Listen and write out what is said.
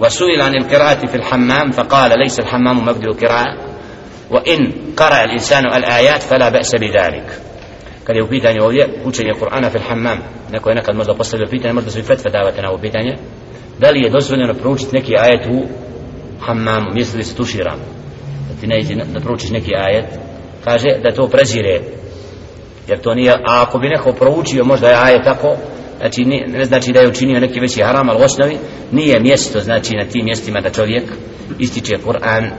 وسئل عن القراءة في الحمام فقال ليس الحمام مبدأ القراءة وإن قرأ الإنسان الآيات فلا بأس بذلك kada je u pitanju ovdje učenje Kur'ana fil hammam neko je nekad možda postavio pitanje možda su i fetve davate na ovo pitanje da li je dozvoljeno proučiti neki ajet u hammamu misli se tuširam da ti ne da proučiš neki ajet kaže da to prezire jer to nije a ako bi neko proučio možda je ajet tako znači ne, ne znači da je učinio neki veći haram ali u osnovi nije mjesto znači na tim mjestima da čovjek ističe Kur'an.